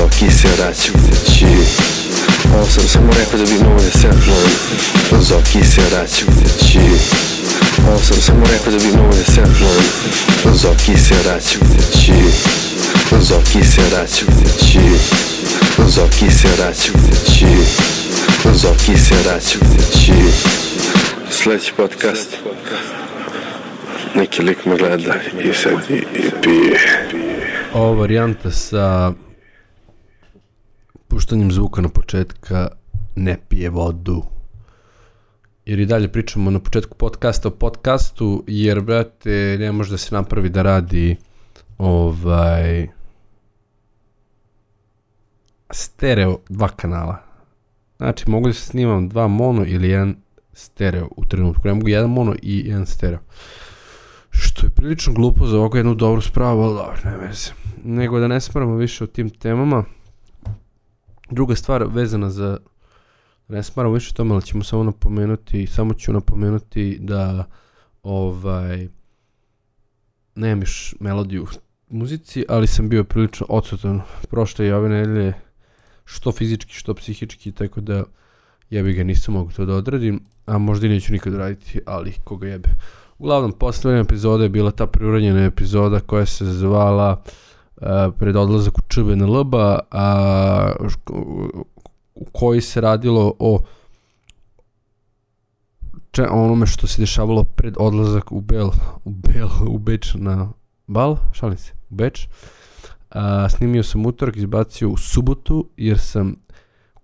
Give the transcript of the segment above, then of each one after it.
Zoki se vraćajući Ovo sam samo rekao da bi mogo da se Zoki se vraćajući Ovo sam samo rekao da bi mogo da se Zoki se vraćajući Zoki se vraćajući Zoki se vraćajući Zoki se vraćajući Sledeći podcast. Neki lik me gleda i sad i, i pije. Ova varijanta sa puštanjem zvuka na početka ne pije vodu. Jer i dalje pričamo na početku podcasta o podcastu, jer, brate, ne može da se napravi da radi ovaj stereo dva kanala. Znači, mogu da se snimam dva mono ili jedan stereo u trenutku. Ne mogu jedan mono i jedan stereo. Što je prilično glupo za ovako jednu dobru spravu, ali dobro, ne veze. Nego da ne smaramo više o tim temama. Druga stvar vezana za ne smaramo više tome, ali ćemo samo napomenuti, samo ću napomenuti da ovaj nemam još melodiju muzici, ali sam bio prilično odsutan prošle i ove nedelje, što fizički, što psihički, tako da jebi ga nisam mogu to da odradim, a možda i neću nikad raditi, ali koga jebe. Uglavnom, poslednja epizoda je bila ta priuranjena epizoda koja se zvala uh, pred odlazak u ČBNLB, a u kojoj se radilo o če, onome što se dešavalo pred odlazak u Bel, u Bel, u Beč na bal, šalim se, u Beč. A, snimio sam utorak, izbacio u subotu, jer sam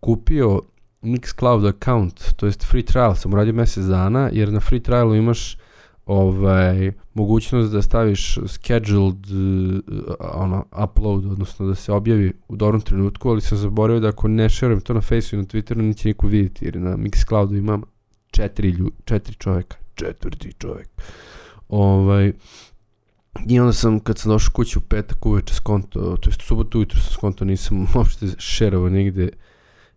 kupio Mixcloud account, to jest free trial, sam uradio mesec dana, jer na free trialu imaš ovaj, mogućnost da staviš scheduled uh, ono, upload, odnosno da se objavi u dobrom trenutku, ali sam zaboravio da ako ne šerujem to na Facebooku i na Twitteru, neće niko vidjeti, jer na Mixcloudu imam četiri, lju, četiri čoveka, četvrti čovek. Ovaj, I onda sam, kad sam došao kući u petak uveče skonto, to jest subotu ujutro sam skonto, nisam uopšte šerovao nigde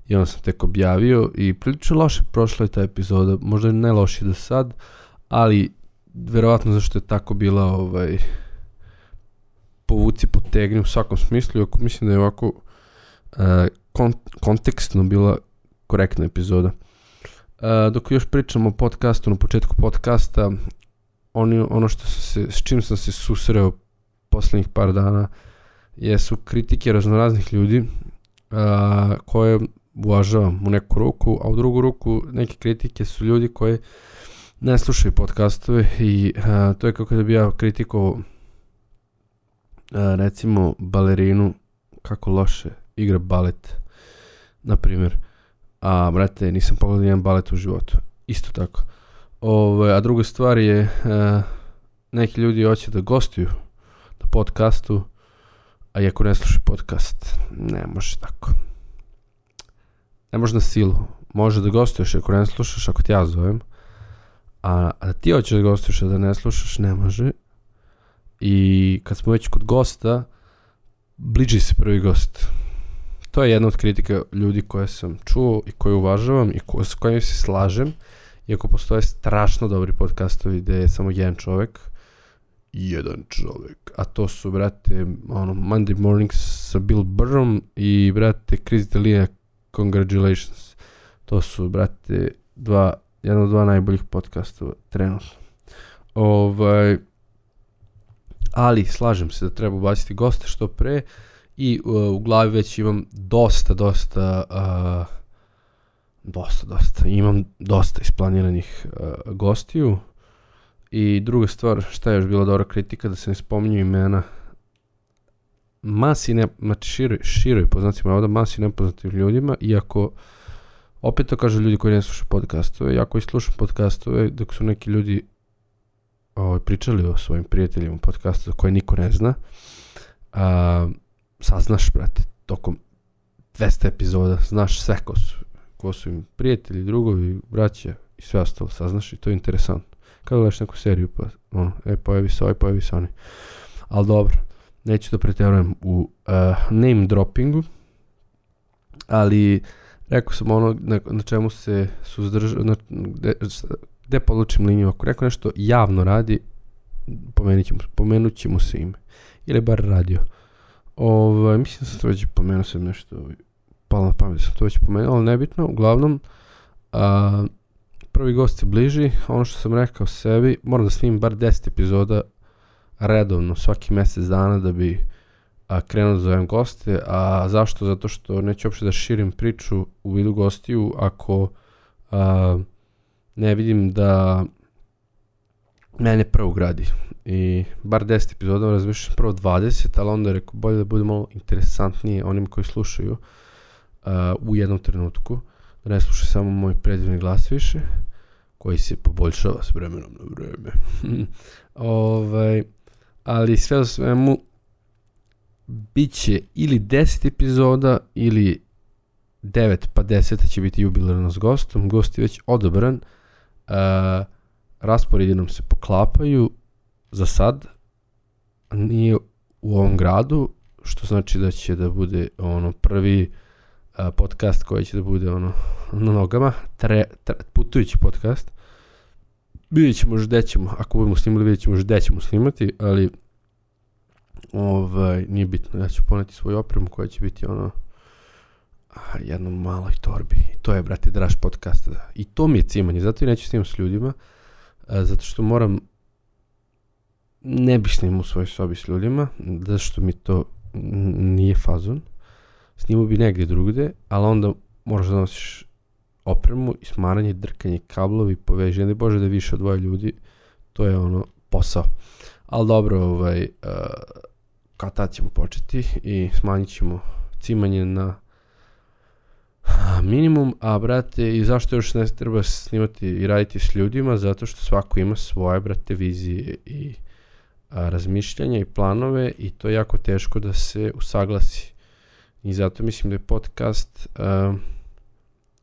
i onda sam tek objavio i prilično loše prošla je ta epizoda, možda ne lošije do sad, ali verovatno zašto je tako bila ovaj povuci potegni u svakom smislu, ako mislim da je ovako uh, kont kontekstno bila korektna epizoda. Uh, dok još pričamo o podcastu, na početku podcasta, oni, ono što se, s čim sam se susreo poslednjih par dana jesu kritike raznoraznih ljudi uh, koje uvažavam u neku ruku, a u drugu ruku neke kritike su ljudi koji ne slušaju podcastove i a, to je kako da bi ja kritikovao recimo balerinu kako loše igra balet na primjer a brate nisam pogledao jedan balet u životu. Isto tako. Ove, a druga stvar je a, neki ljudi hoće da gostuju na podcastu a iako ne slušaju podcast ne može tako. Ne može na silu. Može da gostuješ ako ne slušaš ako ti ja zovem a, a da ti hoćeš da gostuješ, a da ne slušaš, ne može. I kad smo već kod gosta, bliži se prvi gost. To je jedna od kritika ljudi koje sam čuo i koje uvažavam i ko, s kojim se slažem. Iako postoje strašno dobri podcastovi gde je samo jedan čovek, jedan čovek, a to su, brate, ono, Monday Mornings sa Bill Burrom i, brate, Chris D'Elia, Congratulations. To su, brate, dva jedan od dva najboljih podcasta trenutno. Ovaj, ali slažem se da treba ubaciti goste što pre i uh, u glavi već imam dosta, dosta uh, dosta, dosta, imam dosta isplaniranih uh, gostiju i druga stvar, šta je još bila dobra kritika, da se ne spominju imena masi ne, znači široj, široj poznacima, ovdje masi nepoznatim ljudima, iako uh, Opet to kažu ljudi koji ne slušaju podcastove. Ja koji slušam podcastove, dok su neki ljudi ovaj, pričali o svojim prijateljima podcastu koje niko ne zna, a, saznaš, brate, tokom 200 epizoda, znaš sve ko su, ko su im prijatelji, drugovi, braće i sve ostalo, saznaš i to je interesantno. Kada gledaš neku seriju, pa ono, e, pojavi se ovaj, pojavi se oni. Ali dobro, neću da preterujem u uh, name droppingu, ali Rekao sam ono na, na čemu se suzdrža, na, gde, gde podlučim liniju. Ako neko nešto javno radi, pomenut ćemo, pomenut ćemo se ime. Ili bar radio. Ovaj, mislim da sam to već pomenuo sam nešto, ovaj, palo na pamet, da sam to već pomenuo, ali nebitno, uglavnom, a, prvi gost se bliži, ono što sam rekao sebi, moram da snimim bar 10 epizoda redovno, svaki mjesec dana da bi a, krenuo da zovem goste, a zašto? Zato što neću uopšte da širim priču u vidu gostiju ako a, ne vidim da mene prvo gradi. I bar 10 epizoda razmišljam prvo 20, ali onda rekao bolje da bude malo interesantnije onim koji slušaju uh, u jednom trenutku. Da ne slušaju samo moj predivni glas više, koji se poboljšava s vremenom na vreme. ovaj, ali sve u svemu bit će ili 10 epizoda ili 9 pa 10 će biti jubilarno s gostom. Gost je već odobran. Uh, rasporedi nam se poklapaju za sad nije u ovom gradu, što znači da će da bude ono prvi uh, podcast koji će da bude ono na nogama, tre, tre, putujući podcast. Vidjet ćemo gde ćemo, ako budemo snimali, vidjet ćemo gde ćemo snimati, ali ovaj, nije bitno, ja ću poneti svoju opremu koja će biti ono a, jednom maloj torbi. I to je, brate, draž podcast. I to mi je cimanje, zato i neću snimati s ljudima, a, zato što moram ne bih snimao u svojoj sobi s ljudima, zato što mi to nije fazon. Snimao bi negdje drugde, ali onda moraš da nosiš opremu i smaranje, drkanje kablovi, poveži, ne bože da više od dvoje ljudi, to je ono posao. Ali dobro, ovaj, uh, kad tad ćemo početi i smanjit ćemo cimanje na minimum, a brate, i zašto još ne treba snimati i raditi s ljudima, zato što svako ima svoje, brate, vizije i a, razmišljanja i planove i to je jako teško da se usaglasi. I zato mislim da je podcast a,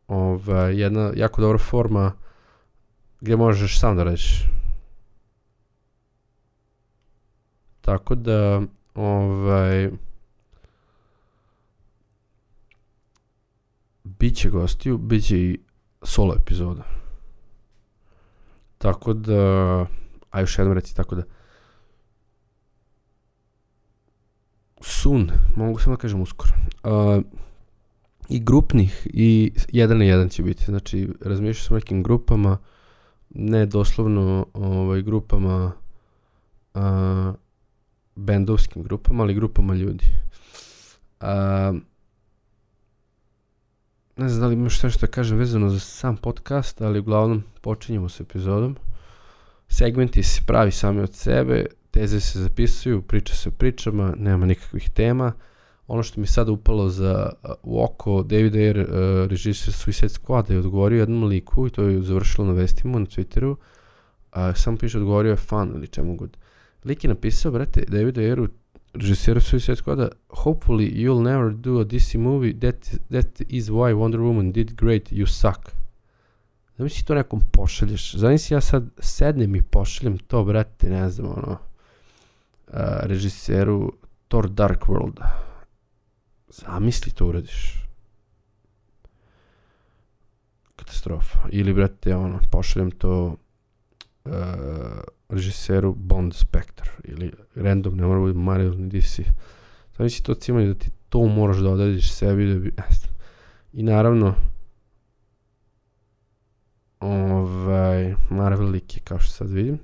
ova, jedna jako dobra forma gdje možeš sam da radiš. Tako da, ovaj, bit će gostiju, bit će i solo epizoda. Tako da, a još jednom reci, tako da, soon, mogu samo da kažem uskoro. Uh, I grupnih, i jedan na jedan će biti. Znači, razmišljam sam nekim grupama, ne doslovno ovaj, grupama, uh, bendovskim grupama, ali grupama ljudi. Uh, ne znam da li imaš sve što da kažem vezano za sam podcast, ali uglavnom počinjemo s epizodom. Segmenti se pravi sami od sebe, teze se zapisuju, priča se o pričama, nema nikakvih tema. Ono što mi sada upalo za u oko, David Ayer, uh, režisir Suicide Squad, je odgovorio jednom liku i to je završilo na vestima na Twitteru. A samo piše odgovorio je fan ili čemu god. Lik je napisao, brate, David Ayeru, režisiru Suicide Squada, hopefully you'll never do a DC movie, that, that is why Wonder Woman did great, you suck. Zamisli to nekom pošalješ. Zamisli ja sad sednem i pošaljem to, brate, ne znam, ono, režiseru Thor Dark World. Zamisli to uradiš. Katastrofa. Ili, brate, ono, pošaljem to uh, režiseru Bond Spectre. Ili random, ne mora biti Mario ni DC. Zamisli to cimanje da ti to moraš da odrediš sebi da bi... I naravno, ovaj, Marvel lik je kao što sad vidim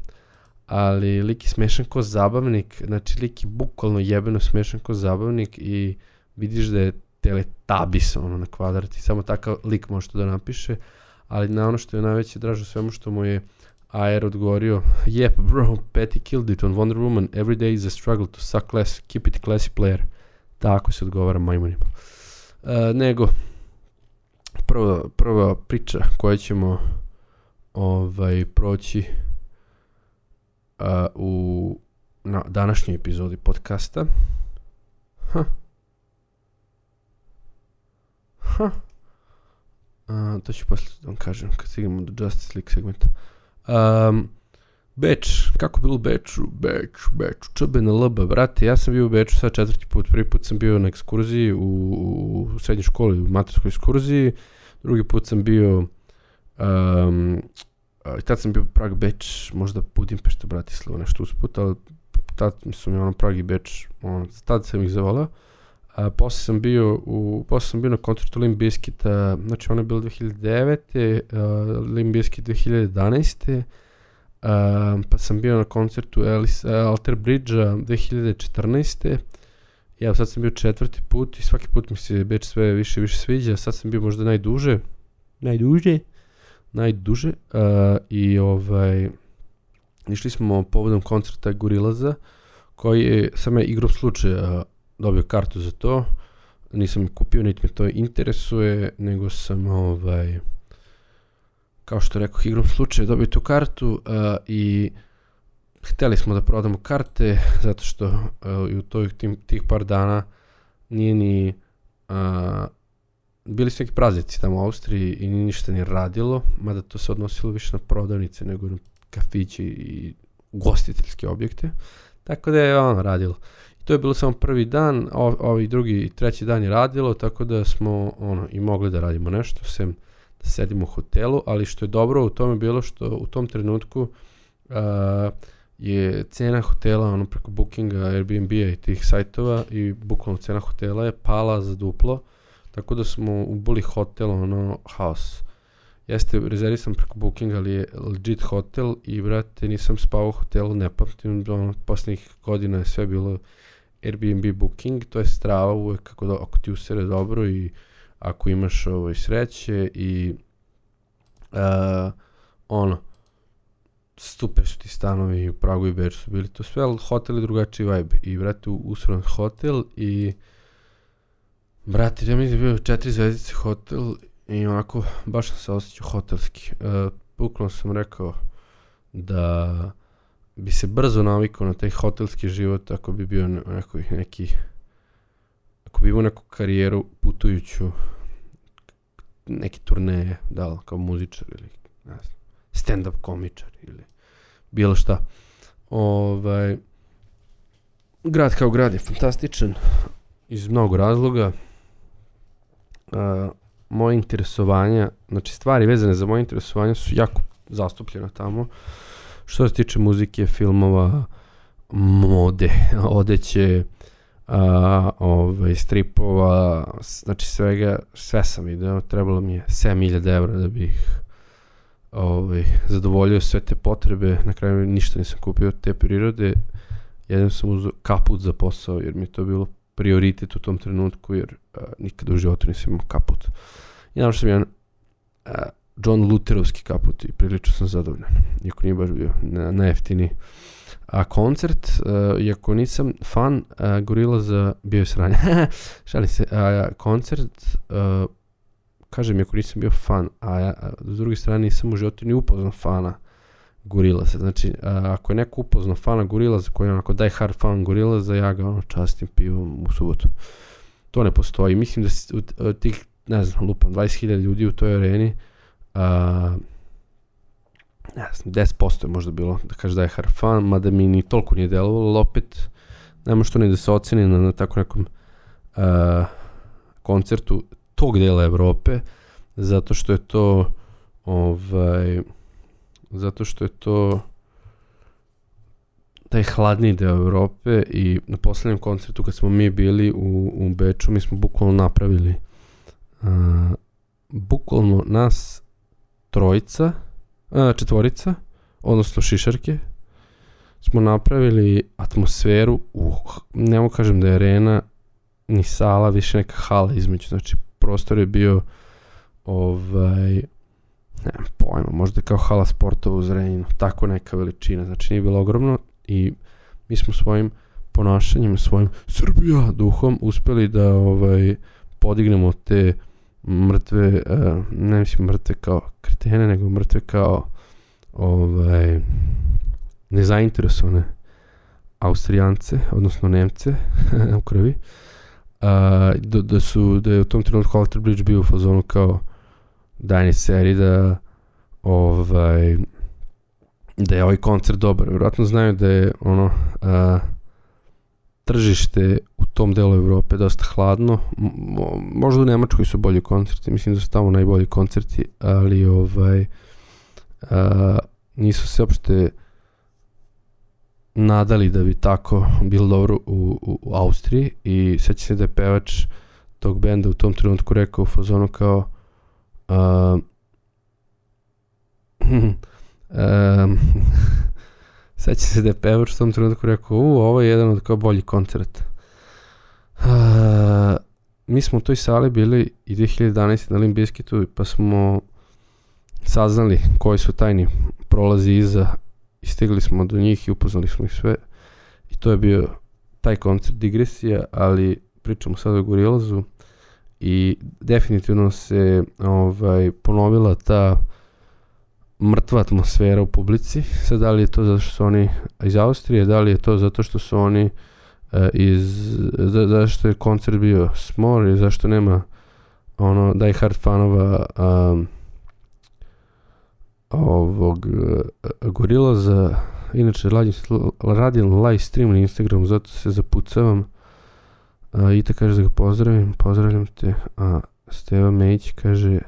ali lik je smešan ko zabavnik, znači lik je bukvalno jebeno smešan ko zabavnik i vidiš da je teletabis ono na kvadrat i samo takav lik može to da napiše, ali na ono što je najveće dražo svemu što mu je Ayer odgovorio, yep bro, Patty killed it on Wonder Woman, every day is a struggle to suck less, keep it classy player. Tako se odgovara majmunima. Uh, nego, prva, prva priča koju ćemo ovaj, proći uh, u na današnjoj epizodi podcasta. Ha. Ha. Uh, to ću posle da vam kažem kad stignemo do Justice League segmenta. Um, Beč, kako bilo Beču? Beč, Beč, čebe na LB, brate, ja sam bio u Beču sad četvrti put, prvi put sam bio na ekskurziji u, u srednjoj školi, u materskoj ekskurziji, drugi put sam bio um, Uh, tad sam bio Prag Beč, možda Budimpešta, Bratislava, nešto usput, ali tad su mi ono Prag i Beč, ono, tad sam ih zavolao. A, posle sam bio u, posle sam bio na koncertu Limp Bizkita, znači ono je bilo 2009. Uh, Limp Bizkit 2011. Uh, pa sam bio na koncertu Alice, uh, Alter Bridge-a 2014. Ja sad sam bio četvrti put i svaki put mi se Beč sve više više sviđa. Sad sam bio možda najduže. Najduže? Najduže. Uh, I ovaj, išli smo povodom koncerta Gorillaza, koji je, sam je igrom slučaja dobio kartu za to. Nisam kupio, niti me to interesuje, nego sam ovaj, kao što rekao, igrom slučaja dobio tu kartu uh, i hteli smo da prodamo karte, zato što uh, u toj, tim, tih par dana nije ni uh, bili su neki praznici tamo u Austriji i nije ništa ni radilo, mada to se odnosilo više na prodavnice nego na kafići i gostiteljske objekte. Tako da je ono radilo. To je bilo samo prvi dan, ovaj drugi i treći dan je radilo, tako da smo ono, i mogli da radimo nešto, sem da sedimo u hotelu, ali što je dobro u tome bilo što u tom trenutku uh, je cena hotela ono preko bookinga Airbnb-a i tih sajtova i bukvalno cena hotela je pala za duplo, tako da smo uboli hotel ono house jeste rezervisan preko bookinga, ali je legit hotel i, brate, nisam spao u hotelu, ne pamtim, ono, poslednjih godina je sve bilo Airbnb booking, to je strava uvek kako da, ako ti usere dobro i ako imaš ovaj, sreće i uh, ono, super su ti stanovi u Pragu i Beču su bili to sve, ali hotel je drugačiji vibe i brate, usran hotel i brate, ja mi je bio četiri zvezdice hotel I onako, baš sam se osjećao hotelski. E, bukvalno sam rekao da bi se brzo navikao na taj hotelski život ako bi bio neko, neki ako bi imao neku karijeru putujuću neke turneje, da li, kao muzičar ili ne znam, stand-up komičar ili bilo šta. Ovaj, grad kao grad je fantastičan iz mnogo razloga. Uh, moje interesovanja, znači stvari vezane za moje interesovanja su jako zastupljene tamo. Što se tiče muzike, filmova, mode, odeće, a, ovaj, stripova, znači svega, sve sam video, trebalo mi je 7000 evra da bih ovaj, zadovoljio sve te potrebe, na kraju ništa nisam kupio te prirode, jednom sam uzeo kaput za posao, jer mi je to bilo prioritet u tom trenutku, jer a, nikada u životu nisam imao kaput. I našto sam jedan uh, John Luterovski kaput i prilično sam zadovoljan. Iako nije baš bio na, jeftini. A koncert, uh, iako nisam fan uh, Gorila za bio je sranje. Šalim se, uh, koncert, uh, kažem, iako nisam bio fan, a ja, s druge strane nisam u životu ni upoznao fana Gorillaza. Znači, uh, ako je neko upoznao fana Gorillaza, koji je onako die hard fan Gorillaza, ja ga ono častim pivom u subotu. To ne postoji. Mislim da od tih ne znam, lupam, 20.000 ljudi u toj areni, a, ne znam, 10% je možda bilo, da kaže da je Harfan, mada mi ni toliko nije delovalo, ali opet nema što ni da se oceni na, na tako nekom a, koncertu tog dela Evrope, zato što je to ovaj, zato što je to taj hladni deo Evrope i na poslednjem koncertu kad smo mi bili u, u Beču, mi smo bukvalno napravili uh, bukvalno nas trojica, uh, četvorica, odnosno šišarke, smo napravili atmosferu, uh, ne mogu kažem da je arena, ni sala, više neka hala između, znači prostor je bio ovaj, ne pojma, možda kao hala sportova u Zrenjinu, tako neka veličina, znači nije bilo ogromno i mi smo svojim ponašanjem, svojim Srbija duhom uspeli da ovaj podignemo te mrtve, uh, ne mislim mrtve kao kretene, nego mrtve kao ovaj, nezainteresovane Austrijance, odnosno Nemce u krvi. Uh, da, da, su, da je u tom trenutku Alter Bridge bio u fazonu kao dajni seri da ovaj da je ovaj koncert dobar. Vjerojatno znaju da je ono uh, tržište u tom delu Evrope dosta hladno. Možda u Nemačkoj su bolji koncerti, mislim da su tamo najbolji koncerti, ali ovaj a, nisu se uopšte nadali da bi tako bilo dobro u, u, u Austriji i seća se da je pevač tog benda u tom trenutku rekao u fazonu kao uh, um, seća se da je pevač u tom trenutku rekao u, ovo je jedan od kao bolji koncert uh, mi smo u toj sali bili i 2011. na Limp Bizkitu pa smo saznali koji su tajni prolazi iza i stigli smo do njih i upoznali smo ih sve i to je bio taj koncert digresija, ali pričamo sad o Gorillazu i definitivno se ovaj, ponovila ta mrtva atmosfera u publici. Sad da li je to zato što su oni iz Austrije, da li je to zato što su oni uh, iz, za, zašto je koncert bio smor i zašto nema ono die hard fanova um, ovog uh, gorila za inače radim, radim live stream na Instagramu zato se zapucavam. A, i te kaže da ga pozdravim pozdravljam te. A Steva Mejić kaže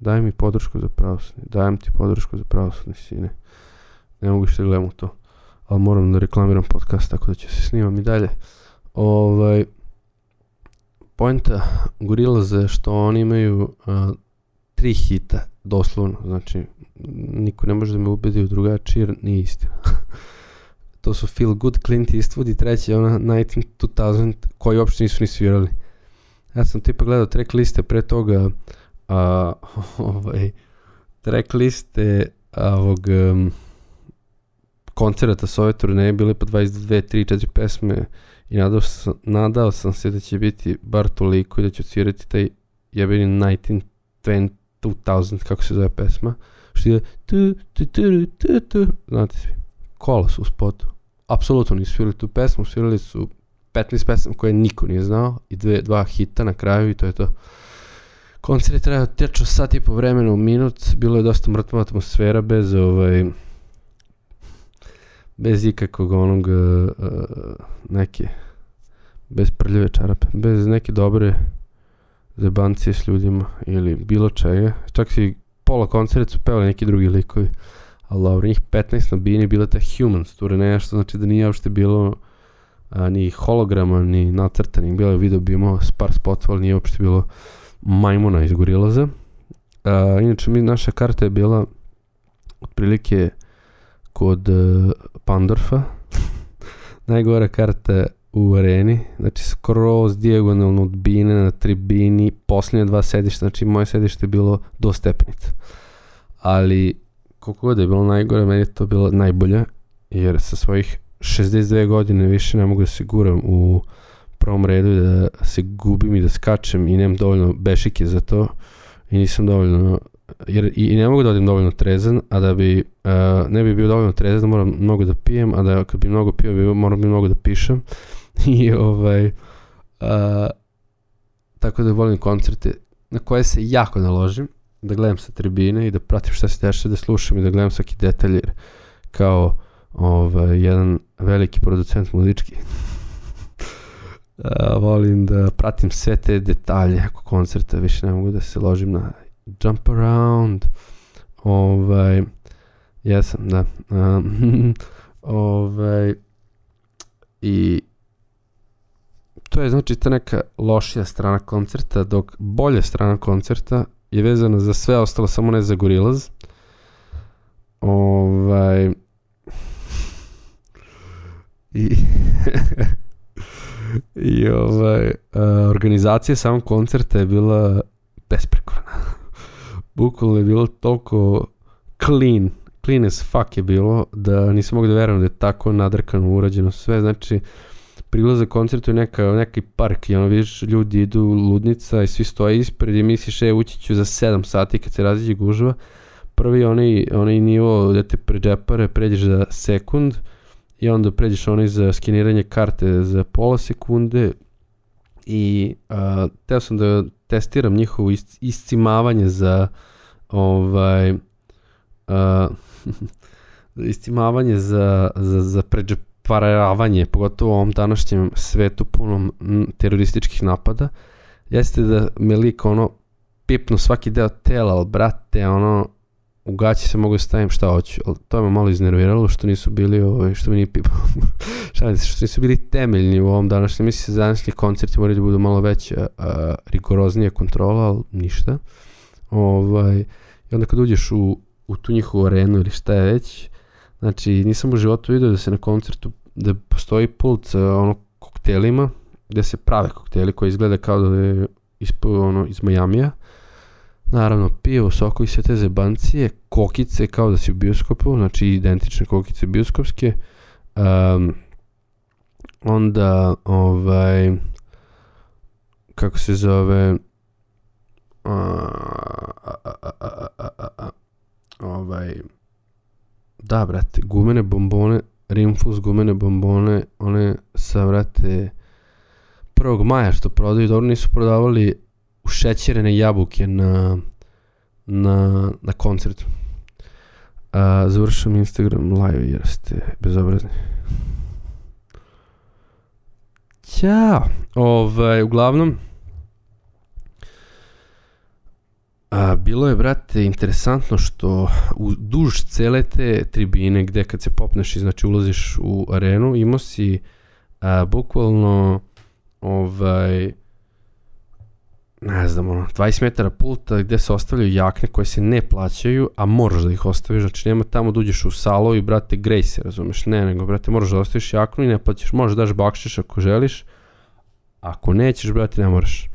daj mi podršku za pravosudni dajem ti podršku za pravosudni sine. Ne mogu što gledam to ali moram da reklamiram podcast tako da će se snimam i dalje ovaj poenta gorila za što oni imaju a, tri hita doslovno, znači niko ne može da me ubedi u drugačije nije istina. to su Feel Good, Clint Eastwood i treći je ona 19 koji uopšte nisu ni svirali. Ja sam tipa gledao track liste pre toga a, ovaj, track liste ovog um, koncerata s ove turneje bile po 22, 3, 4 pesme i nadao sam, nadao sam se da će biti bar toliko i da će svirati taj jebeni 1920 2000, kako se zove pesma, što je tu, tu, tu, tu, tu, znate svi, kola su u spotu. Apsolutno nisu svirali tu pesmu, svirali su 15 pesma koje niko nije znao i dve, dva hita na kraju i to je to. Koncert je trajao tečo sat i po vremena minut, bilo je dosta mrtva atmosfera bez ovaj bez ikakvog onog uh, neke bez prljave čarape, bez neke dobre zebancije s ljudima ili bilo čega. Čak si pola koncerta su pevali neki drugi likovi. Ali dobro, njih 15 na bini bila ta Humans turneja, što znači da nije uopšte bilo a, ni holograma, ni nacrtanih. Bilo video bi imao par ali nije uopšte bilo majmuna iz Gorilaza. A, inače, mi, naša karta je bila otprilike kod uh, Pandorfa. Najgora karta u areni, znači skroz dijagonalno od bine na tribini, posljednje dva sedišta, znači moje sedište je bilo do stepenica. Ali koliko god je bilo najgore, meni je to bilo najbolje, jer sa svojih 62 godine više ne mogu da se guram u prvom redu da se gubim i da skačem i nemam dovoljno bešike za to i nisam dovoljno jer i, ne mogu da odim dovoljno trezan, a da bi uh, ne bi bio dovoljno trezan, moram mnogo da pijem, a da kad bi mnogo pio, bi, moram bi mnogo da pišem I ovaj, a, tako da volim koncerte na koje se jako naložim, da gledam sa tribine i da pratim šta se dešava, da slušam i da gledam svaki detalj, jer kao ovaj, jedan veliki producent muzički. a, volim da pratim sve te detalje ako koncerta, više ne mogu da se ložim na jump around, ovaj, jesam, da, um, ovaj, i to je znači ta neka lošija strana koncerta, dok bolja strana koncerta je vezana za sve ostalo, samo ne za Gorillaz. Ovaj... I... I ovaj, a, organizacija samog koncerta je bila besprekorna. Bukvalno je bilo toliko clean, clean as fuck je bilo, da nisam mogu da verujem da je tako nadrkano urađeno sve, znači prilaza koncertu je neka, neki park i ono vidiš ljudi idu ludnica i svi stoje ispred i misliš e ući ću za 7 sati kad se raziđe gužva. Prvi onaj, onaj nivo da te pređepare pređeš za sekund i onda pređeš onaj za skeniranje karte za pola sekunde i a, teo sam da testiram njihovo is, iscimavanje za ovaj a, iscimavanje za, za, za pređep, paravanje, pogotovo u ovom današnjem svetu punom terorističkih napada, jeste da me lik ono pipnu svaki deo tela, ali brate, ono u gaći se mogu da stavim šta hoću, ali to me malo iznerviralo što nisu bili, ovaj, što mi nije pipa, šalim se, što nisu bili temeljni u ovom današnjem, mislim se današnji koncerti moraju da budu malo veća, a, rigoroznija kontrola, ali ništa. Ovaj, I onda kad uđeš u, u tu njihovu arenu ili šta je već, znači nisam u životu vidio da se na koncertu, da postoji pult sa ono koktelima, gde se prave kokteli koji izgleda kao da je ispo, ono, iz Majamija, Naravno, pivo, sokovi, sve te zebancije, kokice kao da si u bioskopu, znači identične kokice bioskopske. Um, onda, ovaj, kako se zove, ovaj, da, brate, gumene bombone, Rimfus gumene bombone, one sa, brate, 1. maja što prodaju, dobro nisu prodavali ušećerene jabuke na, na, na koncertu. A, završam Instagram live jer ste bezobrazni. Ćao! Ovaj, uglavnom, A, bilo je, brate, interesantno što u duž cele te tribine gde kad se popneš i znači ulaziš u arenu, imao si a, bukvalno ovaj, ne znam, ono, 20 metara pulta gde se ostavljaju jakne koje se ne plaćaju, a moraš da ih ostaviš, znači nema tamo da uđeš u salo i brate grej se, razumeš, ne, nego brate moraš da ostaviš jaknu i ne plaćaš, možeš da daš bakšiš ako želiš, ako nećeš, brate, ne moraš,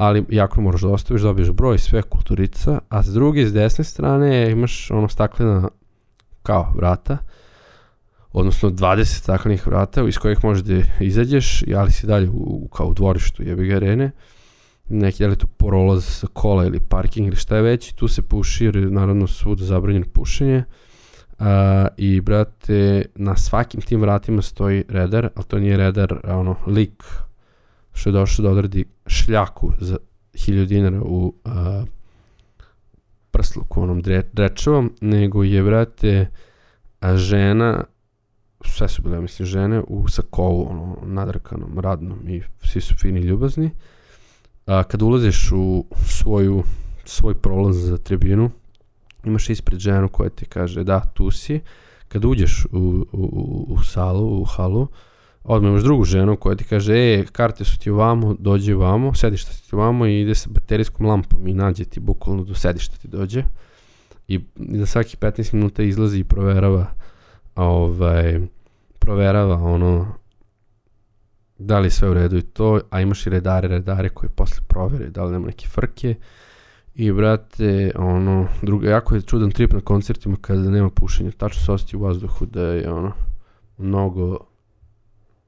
ali jaknu moraš da ostaviš, dobiješ broj sve kulturica, a s druge, s desne strane imaš ono staklena kao vrata, odnosno 20 staklenih vrata iz kojih možeš da izađeš, ali si dalje u, kao u dvorištu jebi ga arene, neki, je li to prolaz sa kola ili parking ili šta je već, tu se puši jer je naravno svuda zabranjeno pušenje. Uh, I, brate, na svakim tim vratima stoji redar, ali to nije redar, a ono, lik što je došao da odradi šljaku za 1000 dinara u uh, prsluku, onom dre, drečevom, nego je, brate, a žena, sve su bile, mislim, žene u sakovu, ono, nadrkanom, radnom i svi su fini ljubazni. A, kad ulaziš u svoju, svoj prolaz za tribinu, imaš ispred ženu koja ti kaže da, tu si. Kad uđeš u, u, u salu, u halu, odmah imaš drugu ženu koja ti kaže, e, karte su ti ovamo, dođe ovamo, sedišta ti ovamo i ide sa baterijskom lampom i nađe ti bukvalno do sedišta ti dođe. I za svakih 15 minuta izlazi i proverava ovaj, proverava ono da li sve u redu i to, a imaš i redare, redare koji posle provere da li nema neke frke. I brate, ono, drugo, jako je čudan trip na koncertima kada nema pušenja. Tačno se osjeti u vazduhu da je ono, mnogo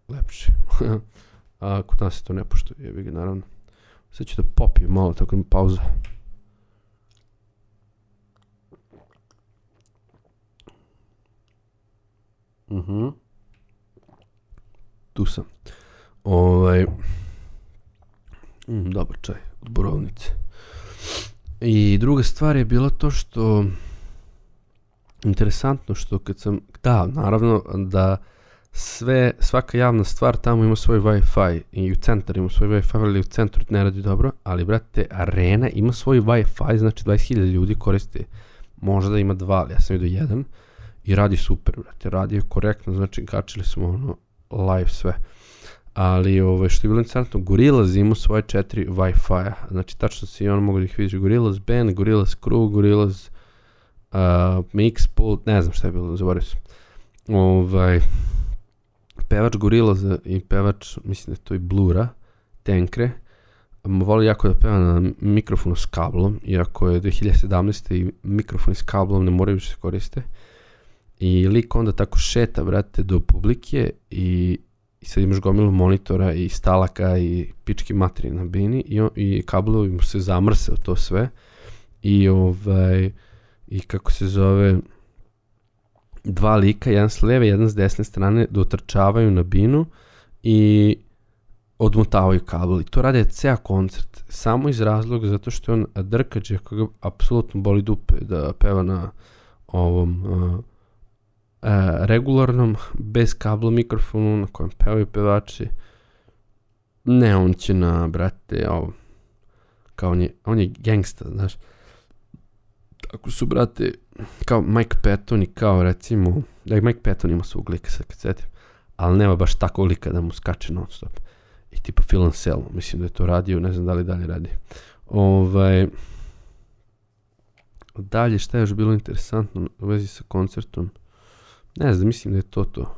lepše. a kod nas se to ne poštuje, jebi ga naravno. Sad ću da popijem malo, tako da pauza. Mhm. Uh -huh. Tu sam. Ovaj, mm, dobar čaj od borovnice. I druga stvar je bila to što interesantno što kad sam, da, naravno da sve, svaka javna stvar tamo ima svoj Wi-Fi i u centar ima svoj Wi-Fi, ali u centru ne radi dobro, ali brate, arena ima svoj Wi-Fi, znači 20.000 ljudi koriste, možda ima dva, ali ja sam vidio jedan i radi super, brate, radi je korektno, znači kačili smo ono live sve ali ovaj, što je bilo interesantno, Gorillaz ima svoje četiri Wi-Fi-a, znači tačno si on mogu da ih vidiš, Gorillaz Band, Gorillaz Crew, Gorillaz uh, Mixpult, ne znam šta je bilo, zaboravio sam. Ovaj, pevač Gorillaza i pevač, mislim da je to i Blura, Tenkre, voli jako da peva na mikrofonu s kablom, iako je 2017. i mikrofoni s kablom ne moraju više se koriste. I lik onda tako šeta, brate, do publike i i sad imaš gomilu monitora i stalaka i pički materi na bini i, on, i kablovi mu se zamrse to sve i ovaj i kako se zove dva lika, jedan s leve, jedan s desne strane dotrčavaju na binu i odmotavaju kabel i to rade ceo koncert samo iz razloga zato što je on drkađ ako ga apsolutno boli dupe da peva na ovom uh, e, regularnom, bez kabla mikrofonu na kojem pevaju pevači. Ne, on će na, brate, ovo, kao on je, on je gangsta, znaš. Ako su, brate, kao Mike Patton i kao, recimo, da Mike Patton ima svog lika, sad kad setim, ali nema baš takvog lika da mu skače non stop. I tipa Phil Anselmo, mislim da je to radio, ne znam da li dalje radi. Ovaj, dalje, šta je još bilo interesantno u vezi sa koncertom? Ne znam, mislim da je to to.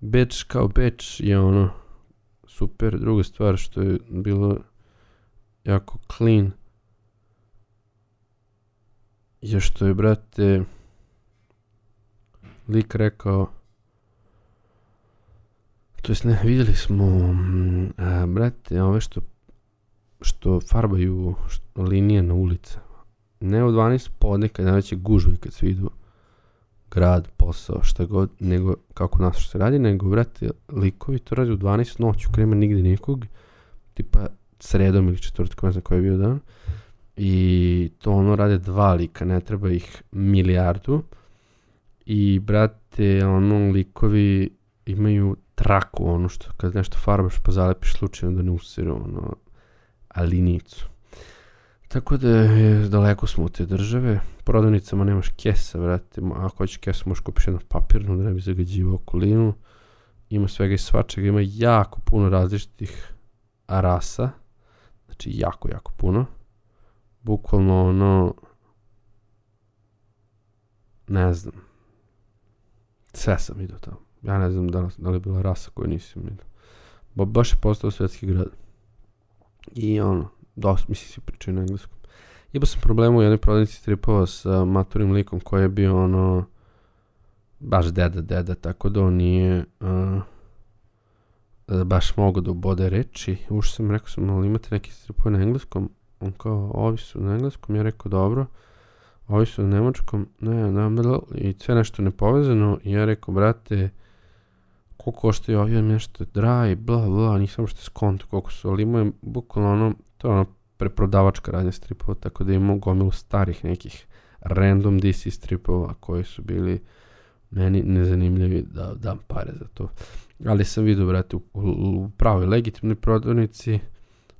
Beč kao beč je ono super. Druga stvar što je bilo jako clean je što je, brate, lik rekao to jest ne, vidjeli smo mm, a, brate, ove što što farbaju što, linije na ulice. Ne u 12 podne kad najveće gužve kad svi idu grad, posao, šta god, nego kako nas što se radi, nego, brate, likovi to radi u 12 noću, krema nigde nikog, tipa sredom ili četvrtkom, ne znam koji je bio dan, i to ono rade dva lika, ne treba ih milijardu, i, brate, ono, likovi imaju traku, ono što, kad nešto farbaš pa zalepiš slučajno da ne usiru, ono, alinicu. Tako da je, daleko smo od te države, prodavnicama nemaš kesa, vrati, ako hoćeš kesu možeš kupiš jednu papirnu da ne bi zagađivao okolinu, ima svega i svačega, ima jako puno različitih rasa, znači jako, jako puno, bukvalno ono, ne znam, sve sam vidio tamo, ja ne znam da da li je bila rasa koju nisam vidio, ba, baš je postao svetski grad, i ono, dosta, mislim, svi pričaju na engleskom. Imao sam problemu u jednoj prodavnici stripova sa maturim likom koji je bio ono, baš deda, deda, tako da on nije uh, baš mogo da ubode reči. Ušao sam, rekao sam, ali imate neki stripove na engleskom? On kao, ovi su na engleskom, ja rekao, dobro. Ovi su na nemačkom, ne, ne, i sve nešto nepovezano. I ja rekao, brate, koliko košta ovi, nešto dry, bla, bla, nisam što skonto koliko su, ali imaju bukvalno ono, to je ono preprodavačka radnja stripova, tako da imamo gomilu starih nekih random DC stripova koji su bili meni nezanimljivi da dam pare za to. Ali sam vidio, brate, u, u, u pravoj legitimnoj prodavnici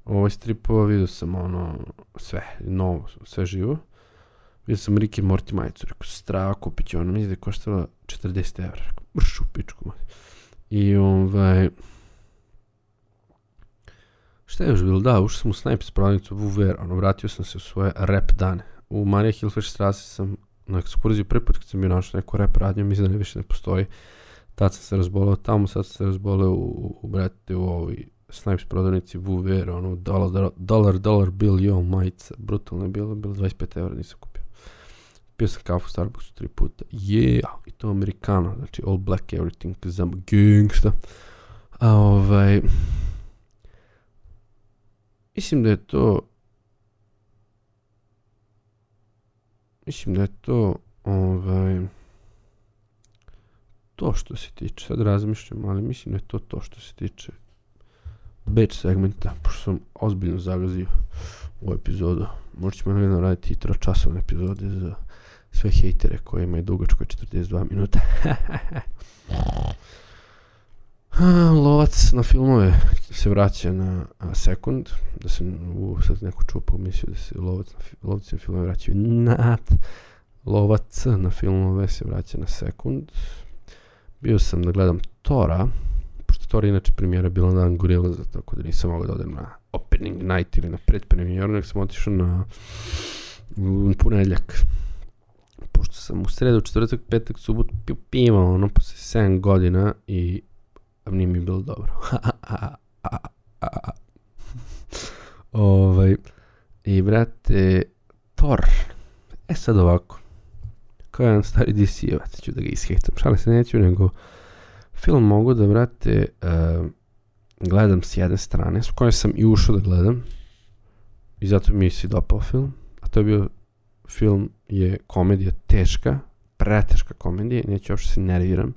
ovoj stripova, vidio sam ono sve, novo, sve živo. Vidio sam Rick Morty majicu, rekao, strava kupit ću, ono mi je koštala 40 evra, rekao, mršu pičku. I ovaj, Šta je još bilo? Da, ušao sam u Snipes prodavnicu Vuver, ono, vratio sam se u svoje rap dane. U Marija Hilfer Strasse sam na ekskurziju prvi put kad sam bio našao neku rap radnju, mislim da ne više ne postoji. Tad sam se razboleo tamo, sad sam se razboleo u, u, u brate, u ovoj Snipes prodavnici Vuver, ono, dolar, dolar, dolar bill, jo, majica, brutalno je bilo, bilo 25 evra, nisam kupio. Pio sam kafu u Starbucksu tri puta, yeah, i to amerikano, znači all black everything, cause I'm a gangsta. A ovaj, Mislim da je to Mislim da je to ovaj to što se tiče, sad razmišljam, ali mislim da je to to što se tiče batch segmenta, pošto sam ozbiljno zagazio u epizodu. Možda ćemo jedno raditi i tročasovne epizode za sve hejtere koji imaju dugačko 42 minuta. Lovac na filmove se vraća na sekund, da se u, sad neko čuo pomislio da se lovac na, lovci na filmove vraćaju na lovac na filmove se vraća na sekund. Bio sam da gledam Tora, pošto Tora inače premijera bila na dan Gorilla, tako da nisam mogao da odem na opening night ili na predpremjeru, nek sam otišao na ponedljak pošto sam u sredu, četvrtak, petak, subot pio piva, ono, posle 7 godina i nije mi bilo dobro. ovaj, I brate, Thor. E sad ovako. Kao jedan stari DC-evac ću da ga ishejtam. Šalim se neću, nego film mogu da, brate, uh, gledam s jedne strane, s kojoj sam i ušao da gledam. I zato mi se dopao film. A to je bio film je komedija teška, preteška komedija, neću uopšte se nerviram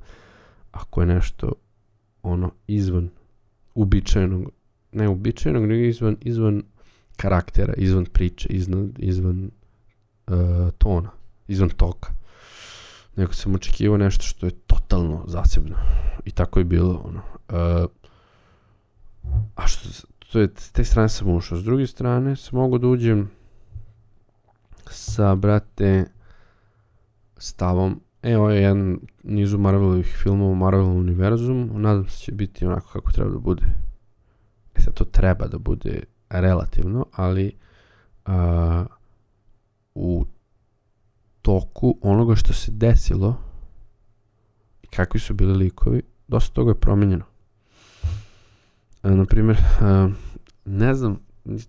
ako je nešto ono izvan uobičajenog, ne uobičajenog, nego izvan, izvan karaktera, izvan priče, izvan, izvan uh, tona, izvan toka. Nego sam očekivao nešto što je totalno zasebno. I tako je bilo. Ono. Uh, a što, to je, s te strane sam ušao. S druge strane sam mogu da uđem sa, brate, stavom. E, ovo je jedan nizu Marvelovih filmova u Marvel univerzumu. Nadam se će biti onako kako treba da bude. E sad, to treba da bude relativno, ali a, u toku onoga što se desilo i kakvi su bili likovi, dosta toga je promenjeno. E, naprimjer, e, ne znam,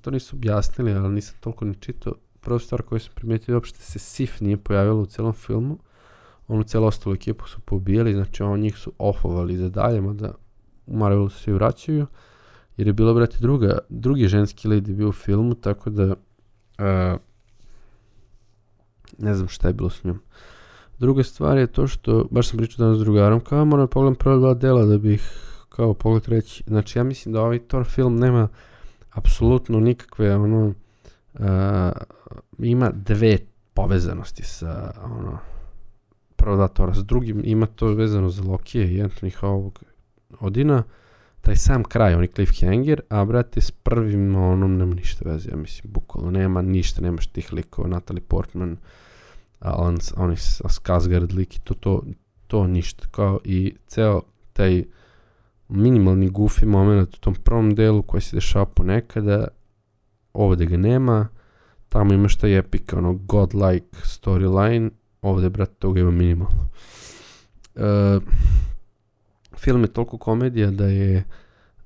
to nisu objasnili, ali nisam toliko ni čitao. Prva stvar koju sam primetio je uopšte se Sif nije pojavila u celom filmu. Onu celu ostalu ekipu su pobijali, znači on njih su offovali za dalje, mada u Marvelu se vraćaju. Jer je bila, brate, druga, drugi ženski lead je bio u filmu, tako da uh, ne znam šta je bilo s njom. Druga stvar je to što, baš sam pričao danas s drugarom, kao moram da pogledam prva dva dela da bih kao pogled reći. Znači ja mislim da ovaj Thor film nema apsolutno nikakve ono uh, ima dve povezanosti sa ono prvo da Thora, s drugim ima to vezano za Lokije i Anthony Howard Odina, taj sam kraj, oni cliffhanger, a brate s prvim onom nema ništa veze, ja mislim, bukvalno nema ništa, nemaš tih likova, Natalie Portman, Alan, oni Skarsgård lik i to, to, to ništa, kao i ceo taj minimalni goofy moment u tom prvom delu koji se dešava ponekada, ovde ga nema, tamo imaš taj epic, ono, godlike storyline, ovde, brate, toga ima minimalno. Uh, film je toliko komedija da je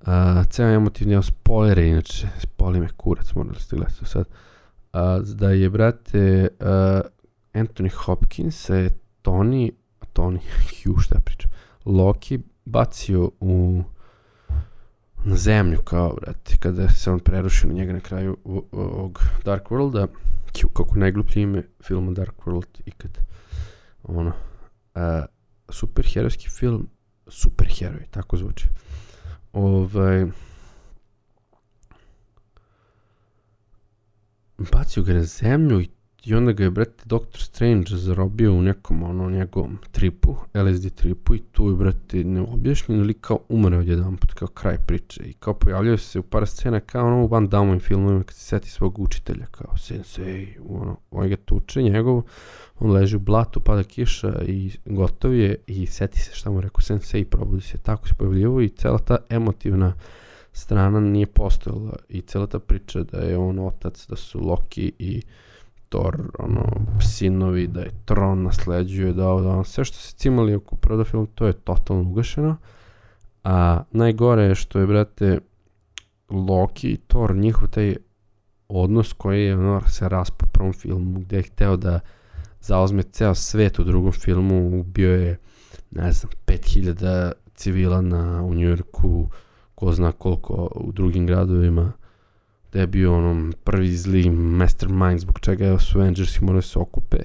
uh, ceo emotivni, evo spoilere, inače, spoli me kurac, morali ste gledati sad, uh, da je, brate, uh, Anthony Hopkins se Tony, Tony, Hugh, šta pričam, Loki bacio u na zemlju kao, brate, kada se on prerušio na njega na kraju ovog Dark Worlda, kako najgluplje ime filma Dark World ikad, ono, uh, superherojski film, superheroj, tako zvuči. Ovaj, bacio ga na zemlju i I onda ga je, brate, Doctor Strange zarobio u nekom, ono, njegovom tripu, LSD tripu i tu je, brate, neobjašnjeno ili kao umre od jedan put, kao kraj priče. I kao pojavljaju se u par scena kao ono u Van Damme filmovima kad se seti svog učitelja, kao sensei, ono, ovaj ga tuče njegov, on leži u blatu, pada kiša i gotov je i seti se šta mu rekao sensei, probudi se, tako se pojavljivo i cela ta emotivna strana nije postojala i cela ta priča da je on otac, da su Loki i Thor, ono, sinovi, da je Tron nasleđuje, da ovo, da ono, sve što se cimali oko prvoda film, to je totalno ugašeno. A najgore je što je, brate, Loki i Thor, njihov taj odnos koji je ono, se raspo u prvom filmu, gde je hteo da zauzme ceo svet u drugom filmu, ubio je, ne znam, 5000 civila na, u Njujorku, ko zna koliko u drugim gradovima da je bio ono prvi zli mastermind zbog čega su Avengersi morali se okupe.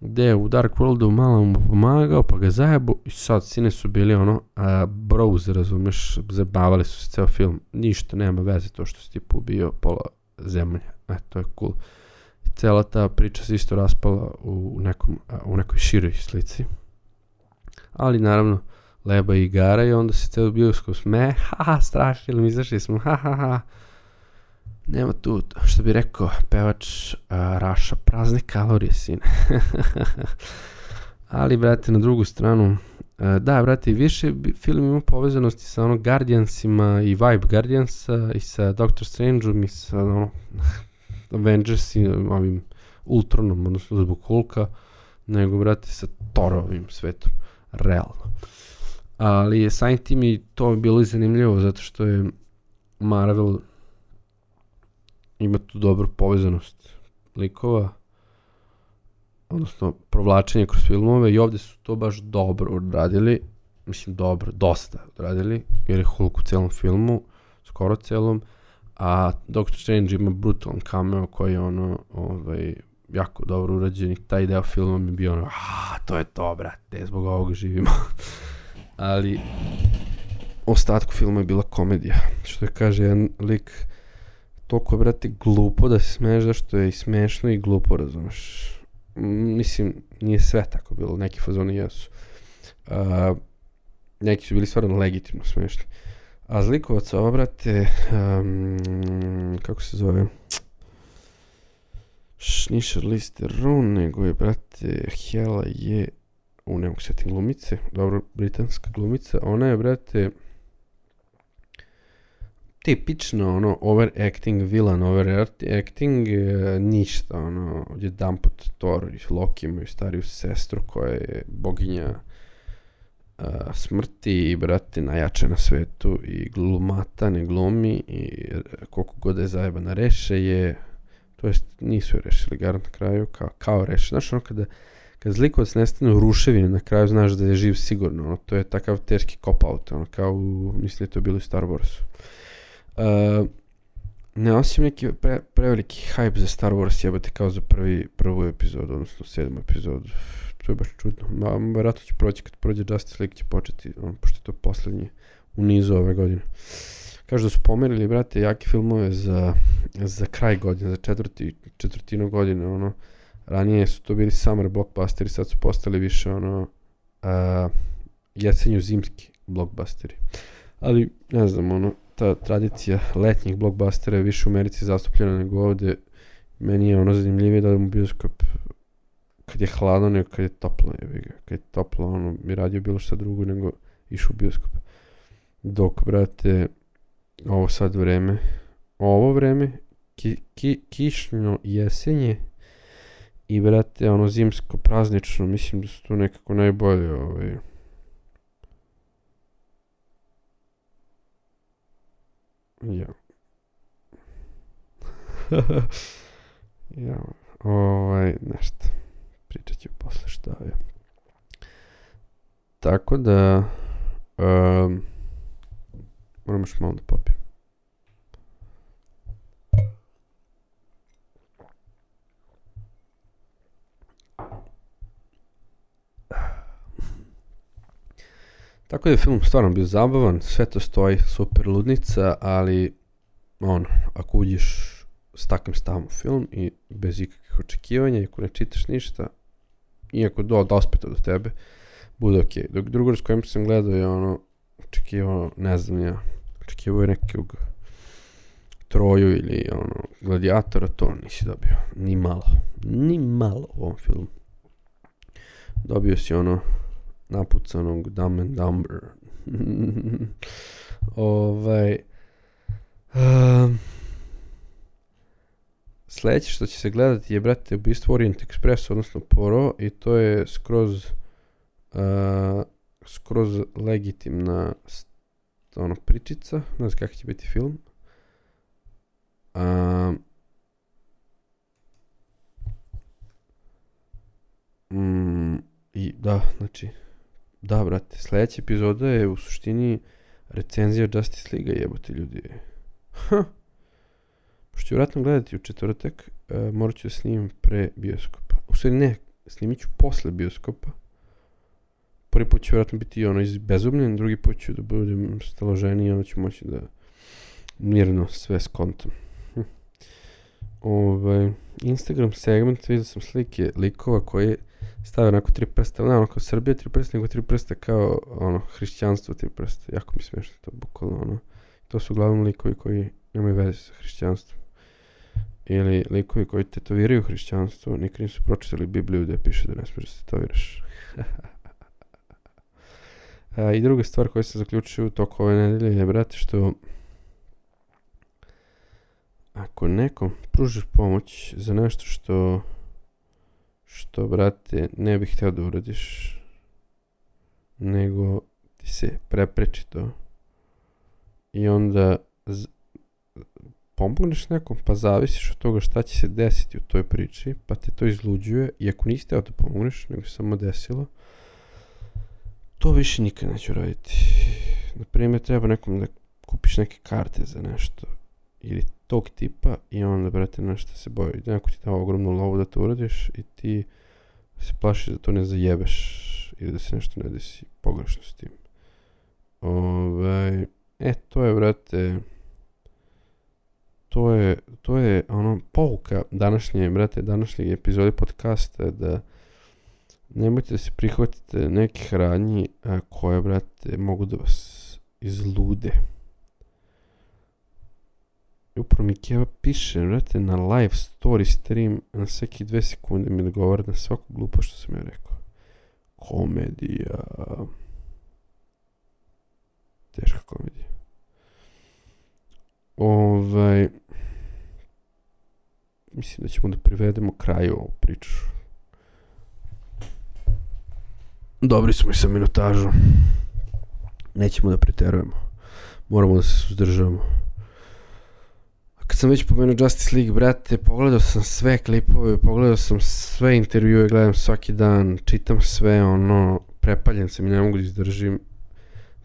Gde je u Dark Worldu malo mu pomagao, pa ga zajebu i sad sine su bili ono a, bros, razumeš, zabavali su se ceo film. Ništa, nema veze to što si ti pobio pola zemlje. E, to je cool. I cela ta priča se isto raspala u, nekom, u nekoj široj slici. Ali naravno, leba i igara i onda se ceo bioskop sme, ha, strašni film, izašli smo, ha, ha, ha nema tu, što bi rekao, pevač uh, Raša, prazne kalorije, sine. Ali, brate, na drugu stranu, uh, da, brate, više film ima povezanosti sa ono Guardiansima i Vibe Guardiansa i sa Doctor Strangeom i sa ono Avengers i ovim Ultronom, odnosno zbog Hulka, nego, brate, sa Thorovim svetom. Realno. Ali je samim tim i to bilo zanimljivo, zato što je Marvel ima tu dobru povezanost likova, odnosno provlačenje kroz filmove i ovde su to baš dobro odradili, mislim dobro, dosta odradili, jer je Hulk u celom filmu, skoro celom, a Doctor Strange ima brutalan cameo koji je ono, ovaj, jako dobro urađen i taj deo filma mi bio ono, a, to je to, brate, zbog ovoga živimo. Ali, ostatku filma je bila komedija, što je kaže jedan lik, toliko je, brate, glupo da se smeješ zašto je i smešno i glupo, razumeš. Mislim, nije sve tako bilo, neki fazoni jesu. Uh, neki su bili stvarno legitimno smešni. A Zlikovac ova, brate, um, kako se zove? nije Charlize Theron, nego je, brate, Hela je, u ne mogu setim glumice, dobro, britanska glumica, ona je, brate, tipično, ono, overacting, villain overacting, e, ništa, ono, jedan put Thor i Loki imaju stariju sestru koja je boginja a, smrti i brate najjače na svetu i glumata ne glumi i koliko god je zajebana reše je to jest nisu je rešili garant na kraju kao, kao reše. Znaš ono kada kad zlikovac nestane u ruševini na kraju znaš da je živ sigurno ono, to je takav teški cop out ono, kao u, mislim da je to bilo i Star Warsu uh, ne osim neki pre, preveliki hype za Star Wars jebate kao za prvi, prvu epizodu, odnosno sedmu epizodu to je baš čudno. Ma, vjerojatno će proći, kad prođe Justice League će početi, on, pošto je to poslednji u nizu ove godine. Kažu da su pomerili, brate, jake filmove za, za kraj godine, za četvrti, četvrtinu godine, ono, ranije su to bili summer blockbusteri, sad su postali više, ono, a, jesenju zimski blockbusteri. Ali, ne znam, ono, ta tradicija letnjih blockbustera je više u Americi zastupljena nego ovde. Meni je ono zanimljivije da u bioskop kad je hladno nego kad je toplo, je. Kad je toplo, ono, bi radio bilo šta drugo nego išao u bioskop. Dok, brate, ovo sad vreme, ovo vreme, ki, ki, kišnjo jesenje i, brate, ono, zimsko praznično, mislim da su to nekako najbolje, ovaj, Ja. ja, ovaj, nešto pričat ću posle šta je. Tako da, um, moram još malo da popijem. Tako da je film stvarno bio zabavan, sve to stoji, super ludnica, ali ono, ako uđeš s takvim stavom u film i bez ikakvih očekivanja, ako ne čitaš ništa, iako do, dospeta do tebe, bude okej. Okay. Dok drugo s kojim sam gledao je ono, očekivao, ne znam ja, očekivao je nekog troju ili ono, gladijatora, to nisi dobio. Ni malo. Ni malo u ovom filmu. Dobio si ono napucanog Dumb and Dumber. ovaj... Um, Sljedeće što će se gledati je, brate, ubistvo Orient Express, odnosno Poro, i to je skroz, uh, skroz legitimna ono, pričica, ne znam kakav će biti film. Uh, mm, I da, znači, da, brate, sljedeća epizoda je u suštini recenzija Justice League, jebote ljudi. Ha, Pošto ću vratno gledati u četvrtak, uh, morat ću da snimim pre bioskopa. U stvari ne, snimit ću posle bioskopa. Prvi put ću vratno biti ono bezumljen, drugi put ću da budem staloženiji i onda ću moći da mirno sve skontam. Hm. Ovaj, Instagram segment, vidio sam slike likova koji stave onako tri prsta, ne ono kao Srbija tri prsta, nego tri prsta kao ono, hrišćanstvo tri prsta. Jako mi smiješno to, bukvalno ono. To su uglavnom likovi koji nemaju veze sa hrišćanstvom ili likovi koji tetoviraju hrišćanstvo nikad nisu pročitali Bibliju gde piše da ne smiješ da se tetoviraš. A, I druga stvar koju sam zaključio u toku ove nedelje je, brate, što ako nekom pružiš pomoć za nešto što što, brate, ne bih htio da uradiš nego ti se prepreči to i onda pomogneš nekom, pa zavisiš od toga šta će se desiti u toj priči, pa te to izluđuje, i ako niste teo da pomogneš, nego se samo desilo, to više nikad neću raditi. Naprimjer, treba nekom da kupiš neke karte za nešto, ili tog tipa, i onda, brate, nešto se boji. Neko ti dao ogromnu lovu da to uradiš, i ti se plašiš da to ne zajebeš, ili da se nešto ne desi pogrešno s tim. Ove, ovaj, e, to je, brate, to je, to je ono pouka današnje, brate, današnje epizode podcasta da nemojte da se prihvatite nekih radnji a, koje, brate, mogu da vas izlude. Upravo mi Keva piše, vrate, na live story stream, na sveki dve sekunde mi odgovara na svaku glupo što sam ja rekao. Komedija. Teška komedija. Ovaj, mislim da ćemo da privedemo kraju ovu priču. Dobri smo i sa minutažom. Nećemo da preterujemo. Moramo da se suzdržavamo. Kad sam već pomenuo Justice League, brate, pogledao sam sve klipove, pogledao sam sve intervjue, gledam svaki dan, čitam sve, ono, prepaljen sam i ne mogu da izdržim.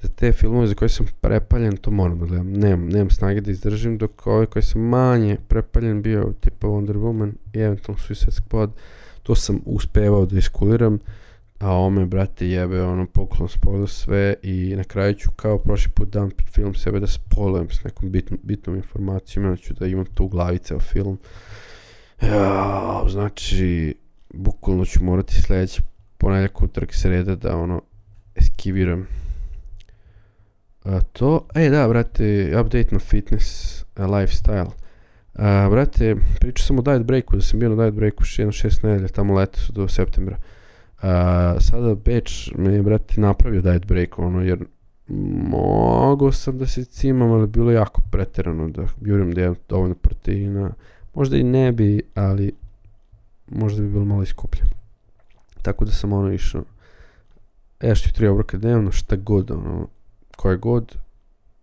Za te filmove za koje sam prepaljen, to moram da gledam. Nemam, nemam snage da izdržim, dok ove koje sam manje prepaljen bio, tipa Wonder Woman i eventualno Suicide Squad, to sam uspevao da iskuliram a ome, brate, jebe, ono, poklon spojilo sve i na kraju ću kao prošli put dam film sebe da spojlujem s nekom bitnom, bitnom informacijom, onda ću da imam tu glavice o film. Ja, znači, bukvalno ću morati sledeći ponedljak utrk sreda da ono eskiviram a, to. E, da, brate, update na fitness a, lifestyle. A, brate, pričao sam o diet breaku, da sam bio na diet breaku jedno šest nedelja, tamo letos do septembra. A, sada Beč me je, brate, napravio diet break, ono, jer mogo sam da se cimam, ali bilo jako preterano da jurim da imam dovoljno proteina. Možda i ne bi, ali možda bi bilo malo iskuplje. Tako da sam ono išao ješću tri obroka dnevno, šta god, ono, koje god,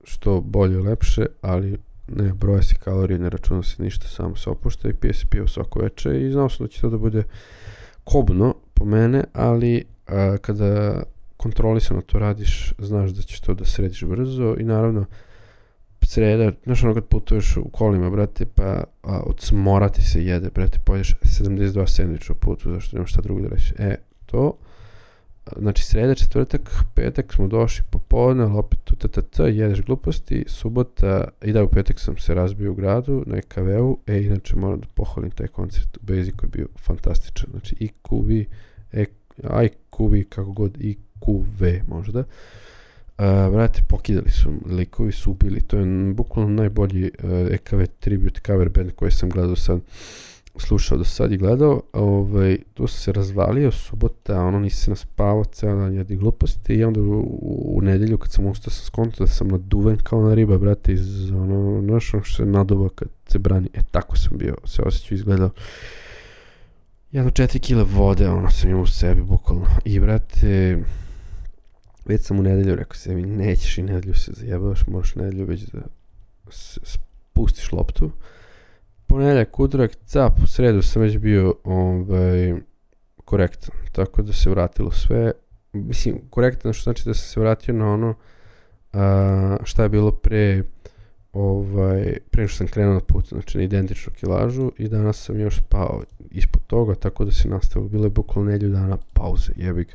što bolje lepše, ali ne broja se kalorije, ne računa se ništa, samo se opušta i pije se pivo svako veče i znao sam da će to da bude kobno, po mene, ali a, kada kontrolisano to radiš, znaš da ćeš to da središ brzo i naravno sreda, znaš ono kad putuješ u kolima, brate, pa a, od smora ti se jede, brate, pojedeš 72 sandviča u putu, zašto nema šta drugo da reći. E, to, znači sreda, četvrtak, petak smo došli popodne, ali opet tu ttt, jedeš gluposti, subota, i da u petak sam se razbio u gradu na EKV-u, e, inače moram da pohvalim taj koncert u Basicu je bio fantastičan, znači IQV, e, IQV, kako god, IQV možda, Uh, brate, pokidali su likovi, su ubili, to je bukvalno najbolji uh, EKV tribute cover band koji sam gledao sad slušao do sad i gledao, ovaj, tu se se razvalio, subota, ono nisi se naspavao, ceo dan jedi gluposti i onda u, u, u nedelju kad sam ustao sam skonto da sam naduven kao na riba, brate, iz ono, znaš što se naduva kad se brani, e tako sam bio, se osjećao izgledao. Jedno četiri kile vode, ono sam imao u sebi, bukvalno. I, brate, već sam u nedelju rekao sebi, nećeš i nedelju se zajebavaš, moraš nedelju već da spustiš loptu ponedeljak, utorak, cap, u sredu sam već bio ovaj, korektan, tako da se vratilo sve, mislim, korektan što znači da sam se vratio na ono a, šta je bilo pre ovaj, pre što sam krenuo na put, znači na identičnu kilažu i danas sam još pao ispod toga, tako da se nastavilo, bilo je bukvalno nedlju dana pauze, jebi ga.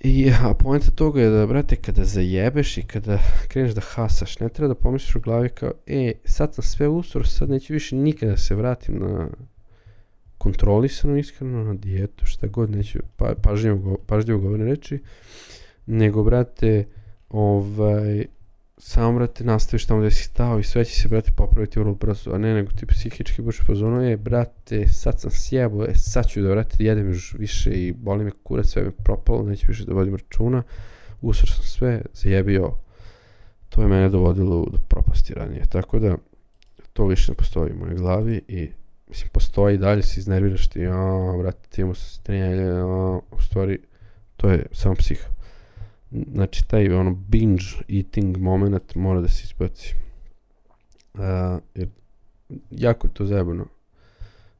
I a pojenta toga je da, brate, kada zajebeš i kada kreneš da hasaš, ne treba da pomisliš u glavi kao, e, sad sam sve usor, sad neću više nikada da se vratim na kontrolisano, iskreno, na dijetu, šta god, neću pa, pažljivo, pažljivo govorne reči, nego, brate, ovaj, samo, brate, nastaviš tamo gde si stao i sve će se, brate, popraviti vrlo brzo, a ne nego ti psihički budeš pozvano, je, brate, sad sam sjebo, e, sad ću da, brate, jedem još više i boli me kurac, sve me propalo, neću više da vodim računa, usro sam sve, zajebio, to je mene dovodilo do propasti ranije, tako da, to više ne postoji u mojoj glavi i mislim, postoji i dalje se iznerviraš ti, a, brate, ti imamo strenjelje, a, u stvari, to je samo psiha znači taj ono binge eating moment mora da se isbaci. Uh, jer jako je to zajebano.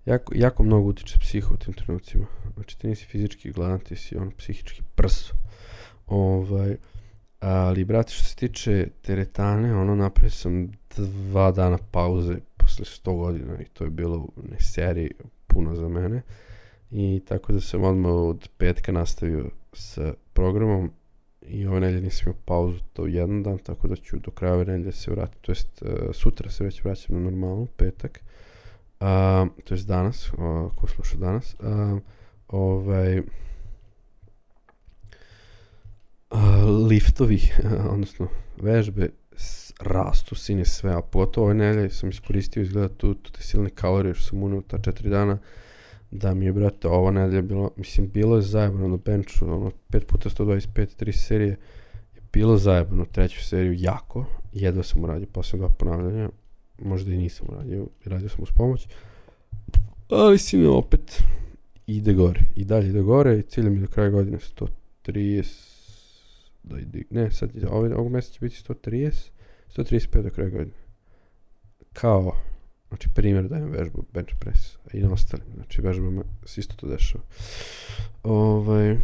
Jako, jako mnogo utiče psiho u tim trenucima. Znači ti nisi fizički gladan, ti si ono psihički prso. Ovaj, ali, brate, što se tiče teretane, ono, napravio sam dva dana pauze posle 100 godina i to je bilo u seriji puno za mene. I tako da sam odmah od petka nastavio sa programom i ove nedelje nisam imao pauzu to jedan dan, tako da ću do kraja ove nedelje se vratiti, to jest uh, sutra se već vraćam na normalnu, petak, uh, to jest danas, uh, ko sluša danas, uh, ovaj, uh, liftovi, odnosno vežbe, rastu, sin je sve, a pogotovo ove nelje sam iskoristio izgleda tu, tu te silne kalorije što sam unio ta četiri dana, da mi je, brate, ova nedelja bilo, mislim, bilo je zajebano na benchu, ono, 5 puta 125, 3 serije, je bilo zajebano treću seriju jako, jedva sam uradio posle dva ponavljanja, možda i nisam uradio, radio sam uz pomoć, ali sin opet ide gore, i dalje ide gore, i cilj mi do kraja godine 130, da ide, ne, sad, ovaj, ovog mjeseca će biti 130, 135 do kraja godine. Kao, znači primjer dajem vežbu bench press i na ostalim, znači vežbama se isto to dešava. Ovaj, uh,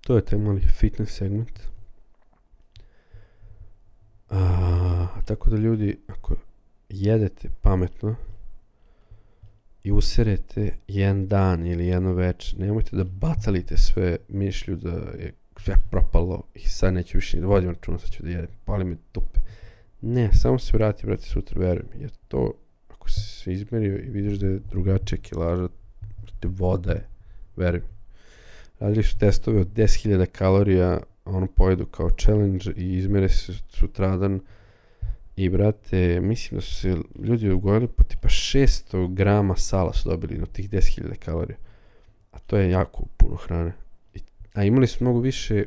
to je taj mali fitness segment. A, tako da ljudi, ako jedete pametno i userete jedan dan ili jedno večer, nemojte da bacalite sve mišlju da je sve propalo i sad neću više ni da vodim računa, sad ću da jedem, pali mi tupe. Ne, samo se vrati, brate, sutra, verujem, jer to, ako se izmerio i vidiš da je drugačija kilaža, brate, voda je, verujem. Radili su testove od 10.000 kalorija, ono pojedu kao challenge i izmere se sutradan i brate, mislim da su se ljudi ugojili po tipa 600 grama sala su dobili na tih 10.000 kalorija. A to je jako puno hrane a imali su mnogo više,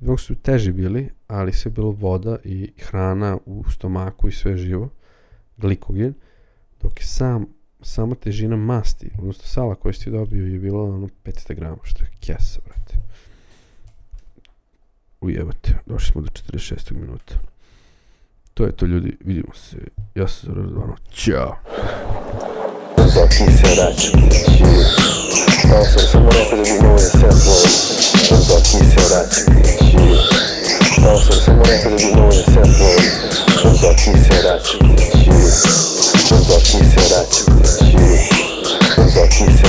mnogo su teži bili, ali sve bilo voda i hrana u stomaku i sve živo, glikogen, dok je sam, sama težina masti, odnosno sala koju si dobio je bilo ono 500 grama, što je kesa, brate. Ujebate, došli smo do 46. minuta. To je to ljudi, vidimo se. Ja sam Zoran Radvano. Ćao! Zoki se račun, Kao sam samo rekao da bi mogo da se upload Dok nisi vraćati Kao sam samo rekao da bi mogo da se upload Dok nisi vraćati Dok nisi vraćati Dok nisi